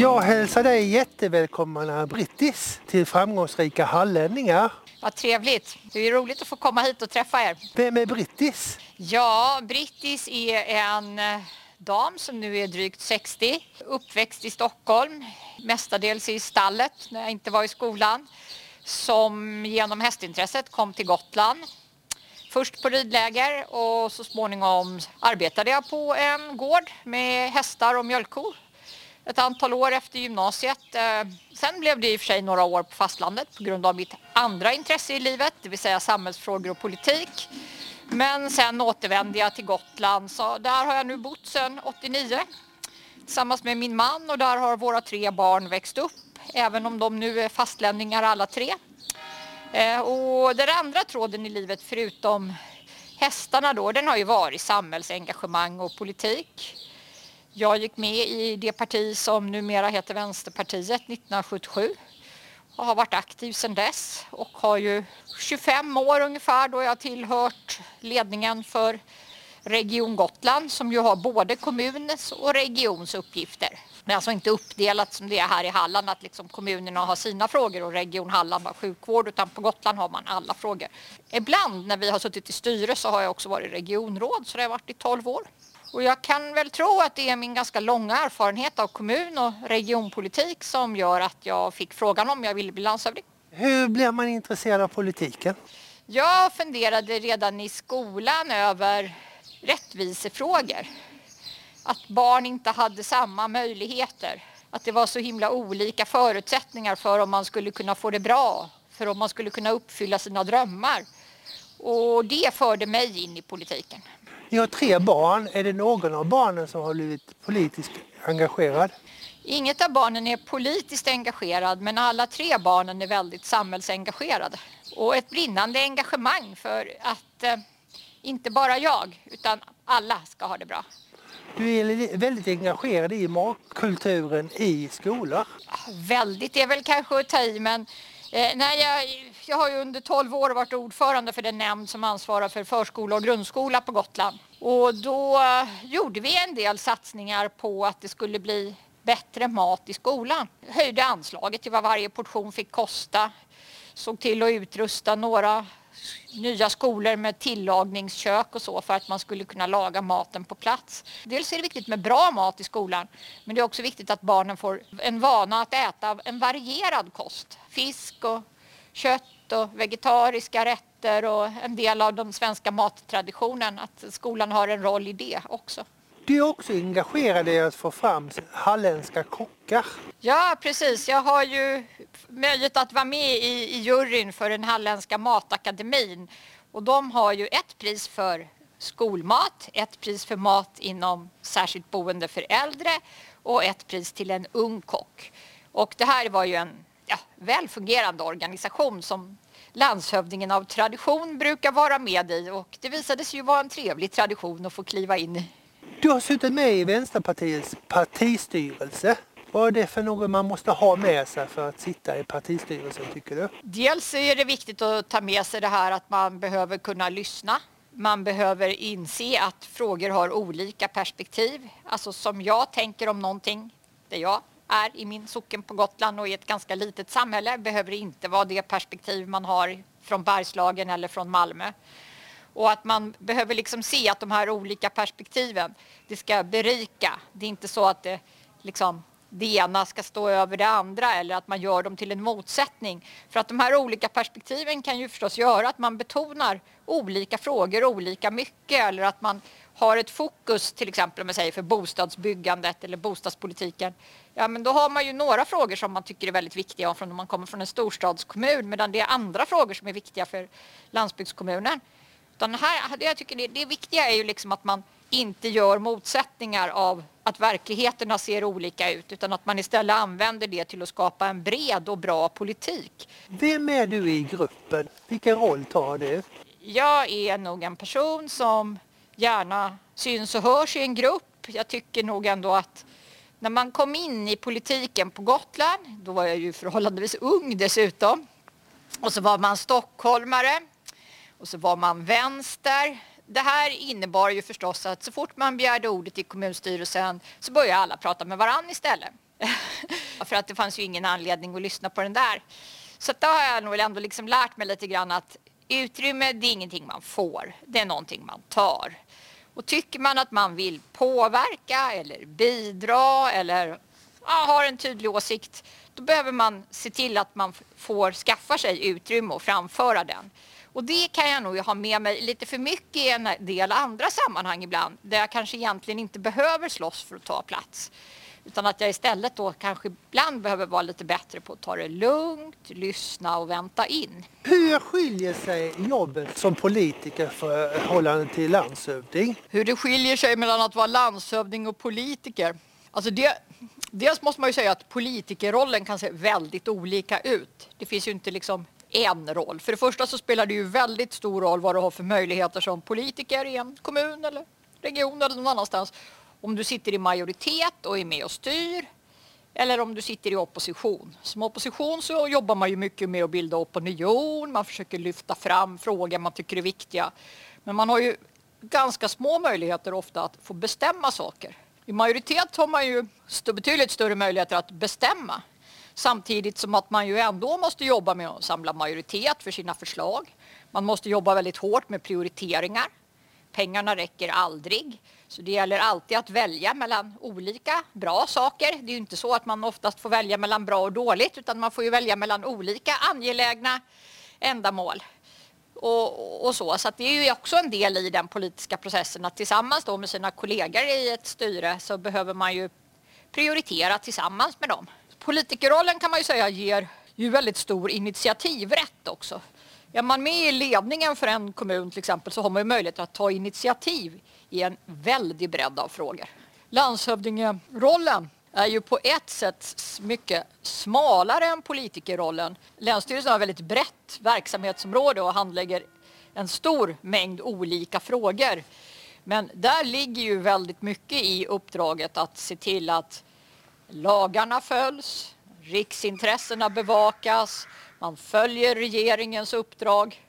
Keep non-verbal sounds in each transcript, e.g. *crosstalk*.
Jag hälsar dig jättevälkomna Brittis till framgångsrika hallänningar. Vad trevligt. Det är roligt att få komma hit och träffa er. Vem är Brittis? Ja, Brittis är en eh, dam som nu är drygt 60, uppväxt i Stockholm, mestadels i stallet när jag inte var i skolan, som genom hästintresset kom till Gotland. Först på ridläger och så småningom arbetade jag på en gård med hästar och mjölkkor ett antal år efter gymnasiet. Eh, sen blev det i och för sig några år på fastlandet på grund av mitt andra intresse i livet, det vill säga samhällsfrågor och politik. Men sen återvände jag till Gotland, så där har jag nu bott sedan 89 tillsammans med min man och där har våra tre barn växt upp, även om de nu är fastlänningar alla tre. Eh, och den andra tråden i livet förutom hästarna då, den har ju varit samhällsengagemang och politik. Jag gick med i det parti som numera heter Vänsterpartiet 1977 och har varit aktiv sedan dess och har ju 25 år ungefär då jag tillhört ledningen för Region Gotland som ju har både kommunens och regions uppgifter. Det är alltså inte uppdelat som det är här i Halland att liksom kommunerna har sina frågor och Region Halland har sjukvård utan på Gotland har man alla frågor. Ibland när vi har suttit i styre så har jag också varit regionråd så det har jag varit i 12 år. Och jag kan väl tro att det är min ganska långa erfarenhet av kommun och regionpolitik som gör att jag fick frågan om jag ville bli landshövding. Hur blir man intresserad av politiken? Jag funderade redan i skolan över rättvisefrågor. Att barn inte hade samma möjligheter. Att det var så himla olika förutsättningar för om man skulle kunna få det bra, för om man skulle kunna uppfylla sina drömmar. Och det förde mig in i politiken. Ni har tre barn. Är det någon av barnen som har blivit politiskt engagerad? Inget av barnen är politiskt engagerad men alla tre barnen är väldigt samhällsengagerade. Och ett brinnande engagemang för att eh, inte bara jag utan alla ska ha det bra. Du är väldigt engagerad i matkulturen i skolor. Väldigt är väl kanske att ta i men Eh, nej, jag, jag har ju under 12 år varit ordförande för den nämnd som ansvarar för förskola och grundskola på Gotland. Och då eh, gjorde vi en del satsningar på att det skulle bli bättre mat i skolan. Höjde anslaget till vad varje portion fick kosta. Såg till att utrusta några nya skolor med tillagningskök och så för att man skulle kunna laga maten på plats. Dels är det viktigt med bra mat i skolan men det är också viktigt att barnen får en vana att äta en varierad kost. Fisk och kött och vegetariska rätter och en del av den svenska mattraditionen. Att skolan har en roll i det också. Du är också engagerad i att få fram halländska kockar. Ja, precis. Jag har ju möjlighet att vara med i, i juryn för den halländska matakademin. Och de har ju ett pris för skolmat, ett pris för mat inom särskilt boende för äldre och ett pris till en ung kock. Och det här var ju en ja, välfungerande organisation som landshövdingen av tradition brukar vara med i och det visade sig ju vara en trevlig tradition att få kliva in i. Du har suttit med i Vänsterpartiets partistyrelse. Vad är det för något man måste ha med sig för att sitta i partistyrelsen tycker du? Dels är det viktigt att ta med sig det här att man behöver kunna lyssna. Man behöver inse att frågor har olika perspektiv. Alltså som jag tänker om någonting, det jag är i min socken på Gotland och i ett ganska litet samhälle behöver inte vara det perspektiv man har från Bergslagen eller från Malmö. Och att man behöver liksom se att de här olika perspektiven, det ska berika. Det är inte så att det, liksom, det ena ska stå över det andra eller att man gör dem till en motsättning. För att de här olika perspektiven kan ju förstås göra att man betonar olika frågor olika mycket eller att man har ett fokus till exempel om jag säger för bostadsbyggandet eller bostadspolitiken. Ja men då har man ju några frågor som man tycker är väldigt viktiga om man kommer från en storstadskommun medan det är andra frågor som är viktiga för landsbygdskommunen. Utan här, jag tycker det, det viktiga är ju liksom att man inte gör motsättningar av att verkligheterna ser olika ut utan att man istället använder det till att skapa en bred och bra politik. Vem är du i gruppen? Vilken roll tar du? Jag är nog en person som gärna syns och hörs i en grupp. Jag tycker nog ändå att när man kom in i politiken på Gotland, då var jag ju förhållandevis ung dessutom, och så var man stockholmare och så var man vänster. Det här innebar ju förstås att så fort man begärde ordet i kommunstyrelsen så började alla prata med varandra istället. *laughs* För att det fanns ju ingen anledning att lyssna på den där. Så då har jag nog ändå liksom lärt mig lite grann att utrymme, det är ingenting man får. Det är någonting man tar. Och tycker man att man vill påverka eller bidra eller ja, har en tydlig åsikt, då behöver man se till att man får skaffa sig utrymme och framföra den. Och det kan jag nog ha med mig lite för mycket i en del andra sammanhang ibland, där jag kanske egentligen inte behöver slåss för att ta plats. Utan att jag istället då kanske ibland behöver vara lite bättre på att ta det lugnt, lyssna och vänta in. Hur skiljer sig jobbet som politiker förhållande till landshövding? Hur det skiljer sig mellan att vara landshövding och politiker? Alltså det, dels måste man ju säga att politikerrollen kan se väldigt olika ut. Det finns ju inte liksom en roll. För det första så spelar det ju väldigt stor roll vad du har för möjligheter som politiker i en kommun eller region eller någon annanstans. Om du sitter i majoritet och är med och styr eller om du sitter i opposition. Som opposition så jobbar man ju mycket med att bilda opinion, man försöker lyfta fram frågor man tycker är viktiga. Men man har ju ganska små möjligheter ofta att få bestämma saker. I majoritet har man ju betydligt större möjligheter att bestämma samtidigt som att man ju ändå måste jobba med att samla majoritet för sina förslag. Man måste jobba väldigt hårt med prioriteringar. Pengarna räcker aldrig. Så det gäller alltid att välja mellan olika bra saker. Det är ju inte så att man oftast får välja mellan bra och dåligt utan man får ju välja mellan olika angelägna ändamål. Och, och, så. Så det är ju också en del i den politiska processen att tillsammans då med sina kollegor i ett styre så behöver man ju prioritera tillsammans med dem. Politikerrollen kan man ju säga ger ju väldigt stor initiativrätt också. Är man med i ledningen för en kommun till exempel så har man ju möjlighet att ta initiativ i en väldig bredd av frågor. Landshövdingerollen är ju på ett sätt mycket smalare än politikerrollen. Länsstyrelsen har väldigt brett verksamhetsområde och handlägger en stor mängd olika frågor. Men där ligger ju väldigt mycket i uppdraget att se till att lagarna följs, riksintressena bevakas, man följer regeringens uppdrag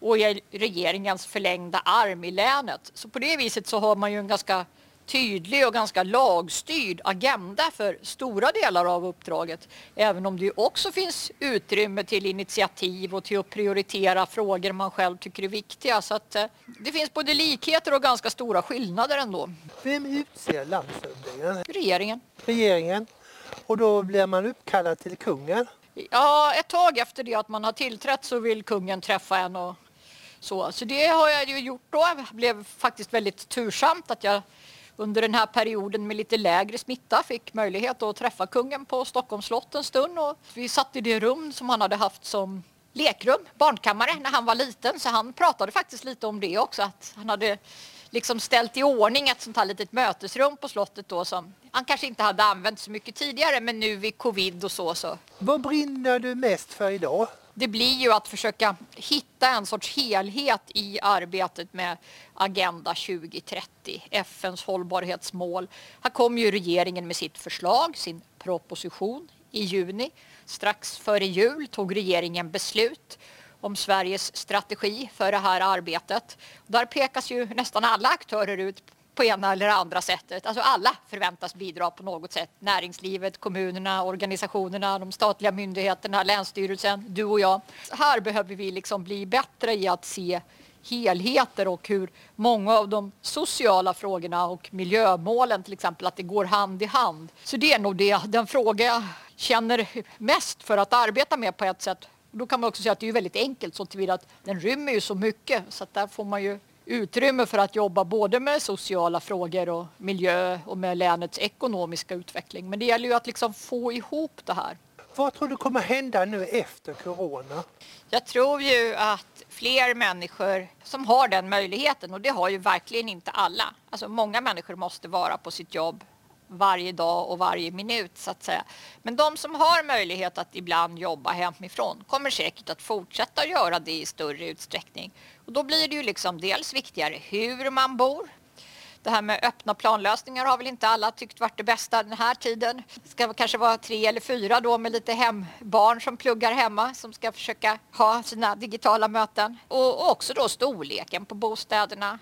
och är regeringens förlängda arm i länet. Så på det viset så har man ju en ganska tydlig och ganska lagstyrd agenda för stora delar av uppdraget. Även om det också finns utrymme till initiativ och till att prioritera frågor man själv tycker är viktiga. Så att, eh, det finns både likheter och ganska stora skillnader ändå. Vem utser landshövdingen? Regeringen. Regeringen. Och då blir man uppkallad till kungen? Ja, ett tag efter det att man har tillträtt så vill kungen träffa en och så. Så det har jag ju gjort då. Det blev faktiskt väldigt tursamt att jag under den här perioden med lite lägre smitta fick möjlighet att träffa kungen på Stockholms slott en stund. Och vi satt i det rum som han hade haft som lekrum, barnkammare, när han var liten. Så han pratade faktiskt lite om det också, att han hade liksom ställt i ordning ett sånt här litet mötesrum på slottet då som han kanske inte hade använt så mycket tidigare men nu vid covid och så så. Vad brinner du mest för idag? Det blir ju att försöka hitta en sorts helhet i arbetet med Agenda 2030, FNs hållbarhetsmål. Här kom ju regeringen med sitt förslag, sin proposition i juni. Strax före jul tog regeringen beslut om Sveriges strategi för det här arbetet. Där pekas ju nästan alla aktörer ut på ena eller andra sättet. Alltså alla förväntas bidra på något sätt. Näringslivet, kommunerna, organisationerna, de statliga myndigheterna, Länsstyrelsen, du och jag. Här behöver vi liksom bli bättre i att se helheter och hur många av de sociala frågorna och miljömålen till exempel, att det går hand i hand. Så det är nog det, den fråga jag känner mest för att arbeta med på ett sätt. Då kan man också säga att det är väldigt enkelt så tillvida att den rymmer ju så mycket så att där får man ju utrymme för att jobba både med sociala frågor och miljö och med länets ekonomiska utveckling. Men det gäller ju att liksom få ihop det här. Vad tror du kommer hända nu efter corona? Jag tror ju att fler människor som har den möjligheten och det har ju verkligen inte alla. Alltså många människor måste vara på sitt jobb varje dag och varje minut så att säga. Men de som har möjlighet att ibland jobba hemifrån kommer säkert att fortsätta göra det i större utsträckning. Och då blir det ju liksom dels viktigare hur man bor. Det här med öppna planlösningar har väl inte alla tyckt varit det bästa den här tiden. Det ska kanske vara tre eller fyra då med lite hembarn som pluggar hemma som ska försöka ha sina digitala möten. Och också då storleken på bostäderna.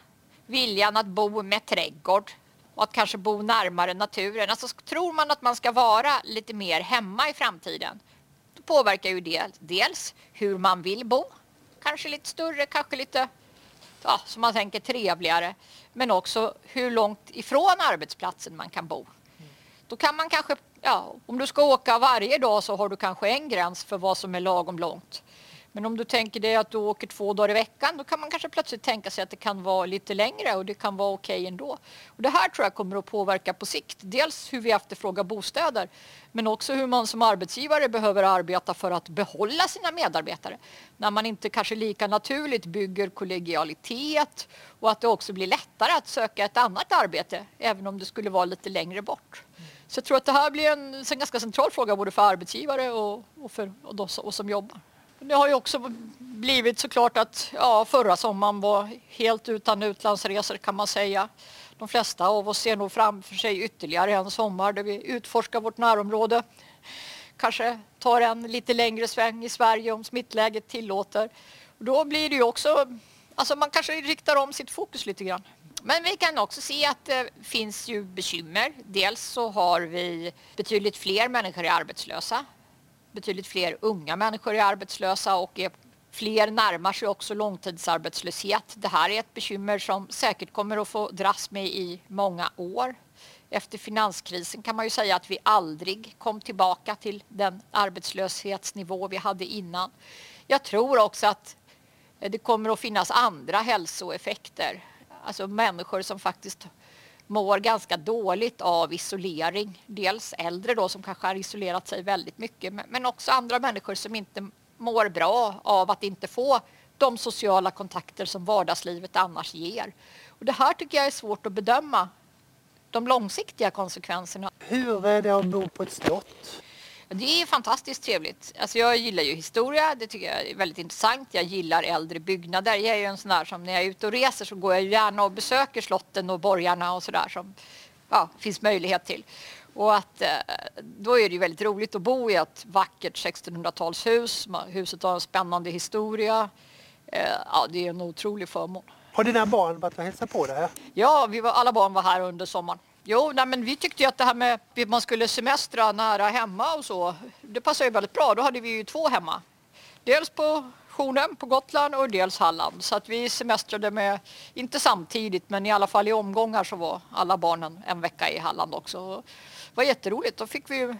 Viljan att bo med trädgård och att kanske bo närmare naturen. Alltså tror man att man ska vara lite mer hemma i framtiden då påverkar ju det dels hur man vill bo. Kanske lite större, kanske lite ja, som man tänker trevligare. Men också hur långt ifrån arbetsplatsen man kan bo. Då kan man kanske, ja, om du ska åka varje dag så har du kanske en gräns för vad som är lagom långt. Men om du tänker dig att du åker två dagar i veckan då kan man kanske plötsligt tänka sig att det kan vara lite längre och det kan vara okej ändå. Och det här tror jag kommer att påverka på sikt. Dels hur vi efterfrågar bostäder men också hur man som arbetsgivare behöver arbeta för att behålla sina medarbetare. När man inte kanske lika naturligt bygger kollegialitet och att det också blir lättare att söka ett annat arbete även om det skulle vara lite längre bort. Så jag tror att det här blir en, en ganska central fråga både för arbetsgivare och, och för oss som jobbar. Det har ju också blivit såklart att ja, förra sommaren var helt utan utlandsresor kan man säga. De flesta av oss ser nog framför sig ytterligare en sommar där vi utforskar vårt närområde. Kanske tar en lite längre sväng i Sverige om smittläget tillåter. Då blir det ju också, alltså man kanske riktar om sitt fokus lite grann. Men vi kan också se att det finns ju bekymmer. Dels så har vi betydligt fler människor är arbetslösa betydligt fler unga människor är arbetslösa och är fler närmar sig också långtidsarbetslöshet. Det här är ett bekymmer som säkert kommer att få dras med i många år. Efter finanskrisen kan man ju säga att vi aldrig kom tillbaka till den arbetslöshetsnivå vi hade innan. Jag tror också att det kommer att finnas andra hälsoeffekter. Alltså människor som faktiskt mår ganska dåligt av isolering. Dels äldre då som kanske har isolerat sig väldigt mycket men också andra människor som inte mår bra av att inte få de sociala kontakter som vardagslivet annars ger. Och det här tycker jag är svårt att bedöma, de långsiktiga konsekvenserna. Hur är det att bo på ett slott? Det är fantastiskt trevligt. Alltså jag gillar ju historia, det tycker jag är väldigt intressant. Jag gillar äldre byggnader. Jag är ju en sån där som när jag är ute och reser så går jag gärna och besöker slotten och borgarna och sådär som ja, finns möjlighet till. Och att, eh, då är det ju väldigt roligt att bo i ett vackert 1600-talshus. Huset har en spännande historia. Eh, ja, det är en otrolig förmån. Har dina barn varit och hälsat på dig? Ja, vi var, alla barn var här under sommaren. Jo, nej, men vi tyckte ju att det här med att man skulle semestra nära hemma och så, det passar ju väldigt bra. Då hade vi ju två hemma. Dels på Sjonem på Gotland och dels Halland. Så att vi semestrade med, inte samtidigt, men i alla fall i omgångar så var alla barnen en vecka i Halland också. Det var jätteroligt. Då fick vi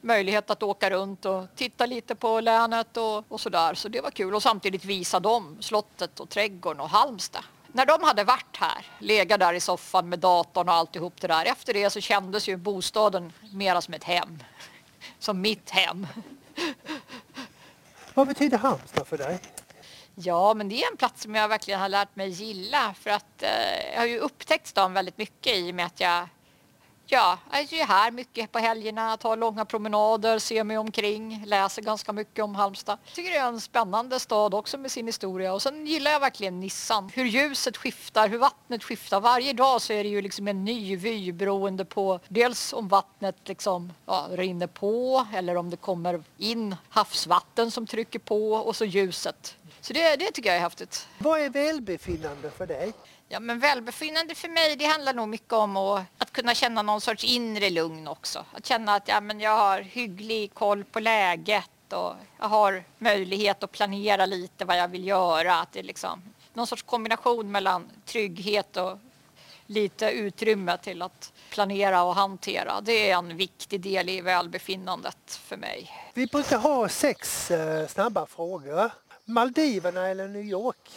möjlighet att åka runt och titta lite på länet och, och sådär. Så det var kul och samtidigt visa dem slottet och trädgården och Halmstad när de hade varit här, legat där i soffan med datorn och alltihop det där. Efter det så kändes ju bostaden mera som ett hem. Som mitt hem. Vad betyder Halmstad för dig? Ja, men det är en plats som jag verkligen har lärt mig gilla för att eh, jag har ju upptäckt stan väldigt mycket i och med att jag Ja, jag är ju här mycket på helgerna, tar långa promenader, ser mig omkring, läser ganska mycket om Halmstad. Jag tycker det är en spännande stad också med sin historia och sen gillar jag verkligen Nissan. Hur ljuset skiftar, hur vattnet skiftar. Varje dag så är det ju liksom en ny vy beroende på dels om vattnet liksom ja, rinner på eller om det kommer in havsvatten som trycker på och så ljuset. Så det, det tycker jag är häftigt. Vad är välbefinnande för dig? Ja, men välbefinnande för mig det handlar nog mycket om att, att kunna känna någon sorts inre lugn också. Att känna att ja, men jag har hygglig koll på läget och jag har möjlighet att planera lite vad jag vill göra. Att det är liksom någon sorts kombination mellan trygghet och lite utrymme till att planera och hantera. Det är en viktig del i välbefinnandet för mig. Vi brukar ha sex eh, snabba frågor. Maldiverna eller New York?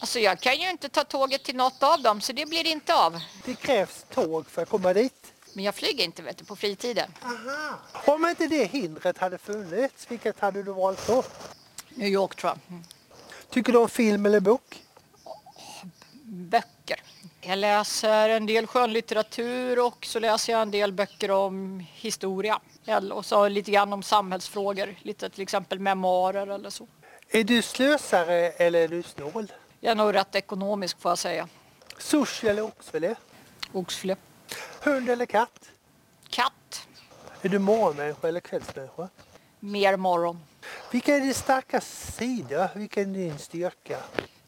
Alltså jag kan ju inte ta tåget till något av dem så det blir inte av. Det krävs tåg för att komma dit. Men jag flyger inte vet du, på fritiden. Aha. Om inte det hindret hade funnits, vilket hade du valt då? New York tror jag. Mm. Tycker du om film eller bok? Böcker. Jag läser en del skönlitteratur och så läser jag en del böcker om historia. Och så lite grann om samhällsfrågor, lite till exempel memoarer eller så. Är du slösare eller är du snål? Jag är nog rätt ekonomisk får jag säga. Sushi eller oxfilé? Oxfilé. Hund eller katt? Katt. Är du morgonmänniska eller kvällsmänniska? Mer morgon. Vilka är din starka sida? Vilken är din styrka?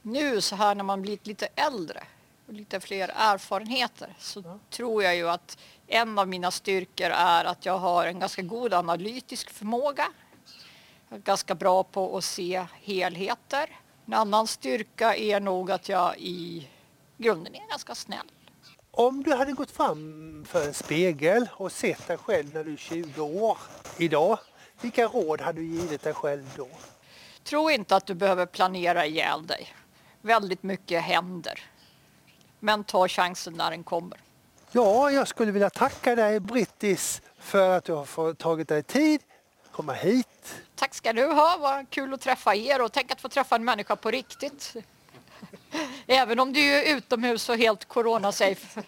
Nu så här när man blivit lite äldre och lite fler erfarenheter så ja. tror jag ju att en av mina styrkor är att jag har en ganska god analytisk förmåga. Jag är ganska bra på att se helheter. En annan styrka är nog att jag i grunden är ganska snäll. Om du hade gått fram för en spegel och sett dig själv när du är 20 år idag, vilka råd hade du givit dig själv då? Tro inte att du behöver planera ihjäl dig. Väldigt mycket händer. Men ta chansen när den kommer. Ja, jag skulle vilja tacka dig Brittis för att du har tagit dig tid komma hit. Tack ska du ha, vad kul att träffa er och tänk att få träffa en människa på riktigt. *laughs* Även om du är utomhus och helt corona-safe.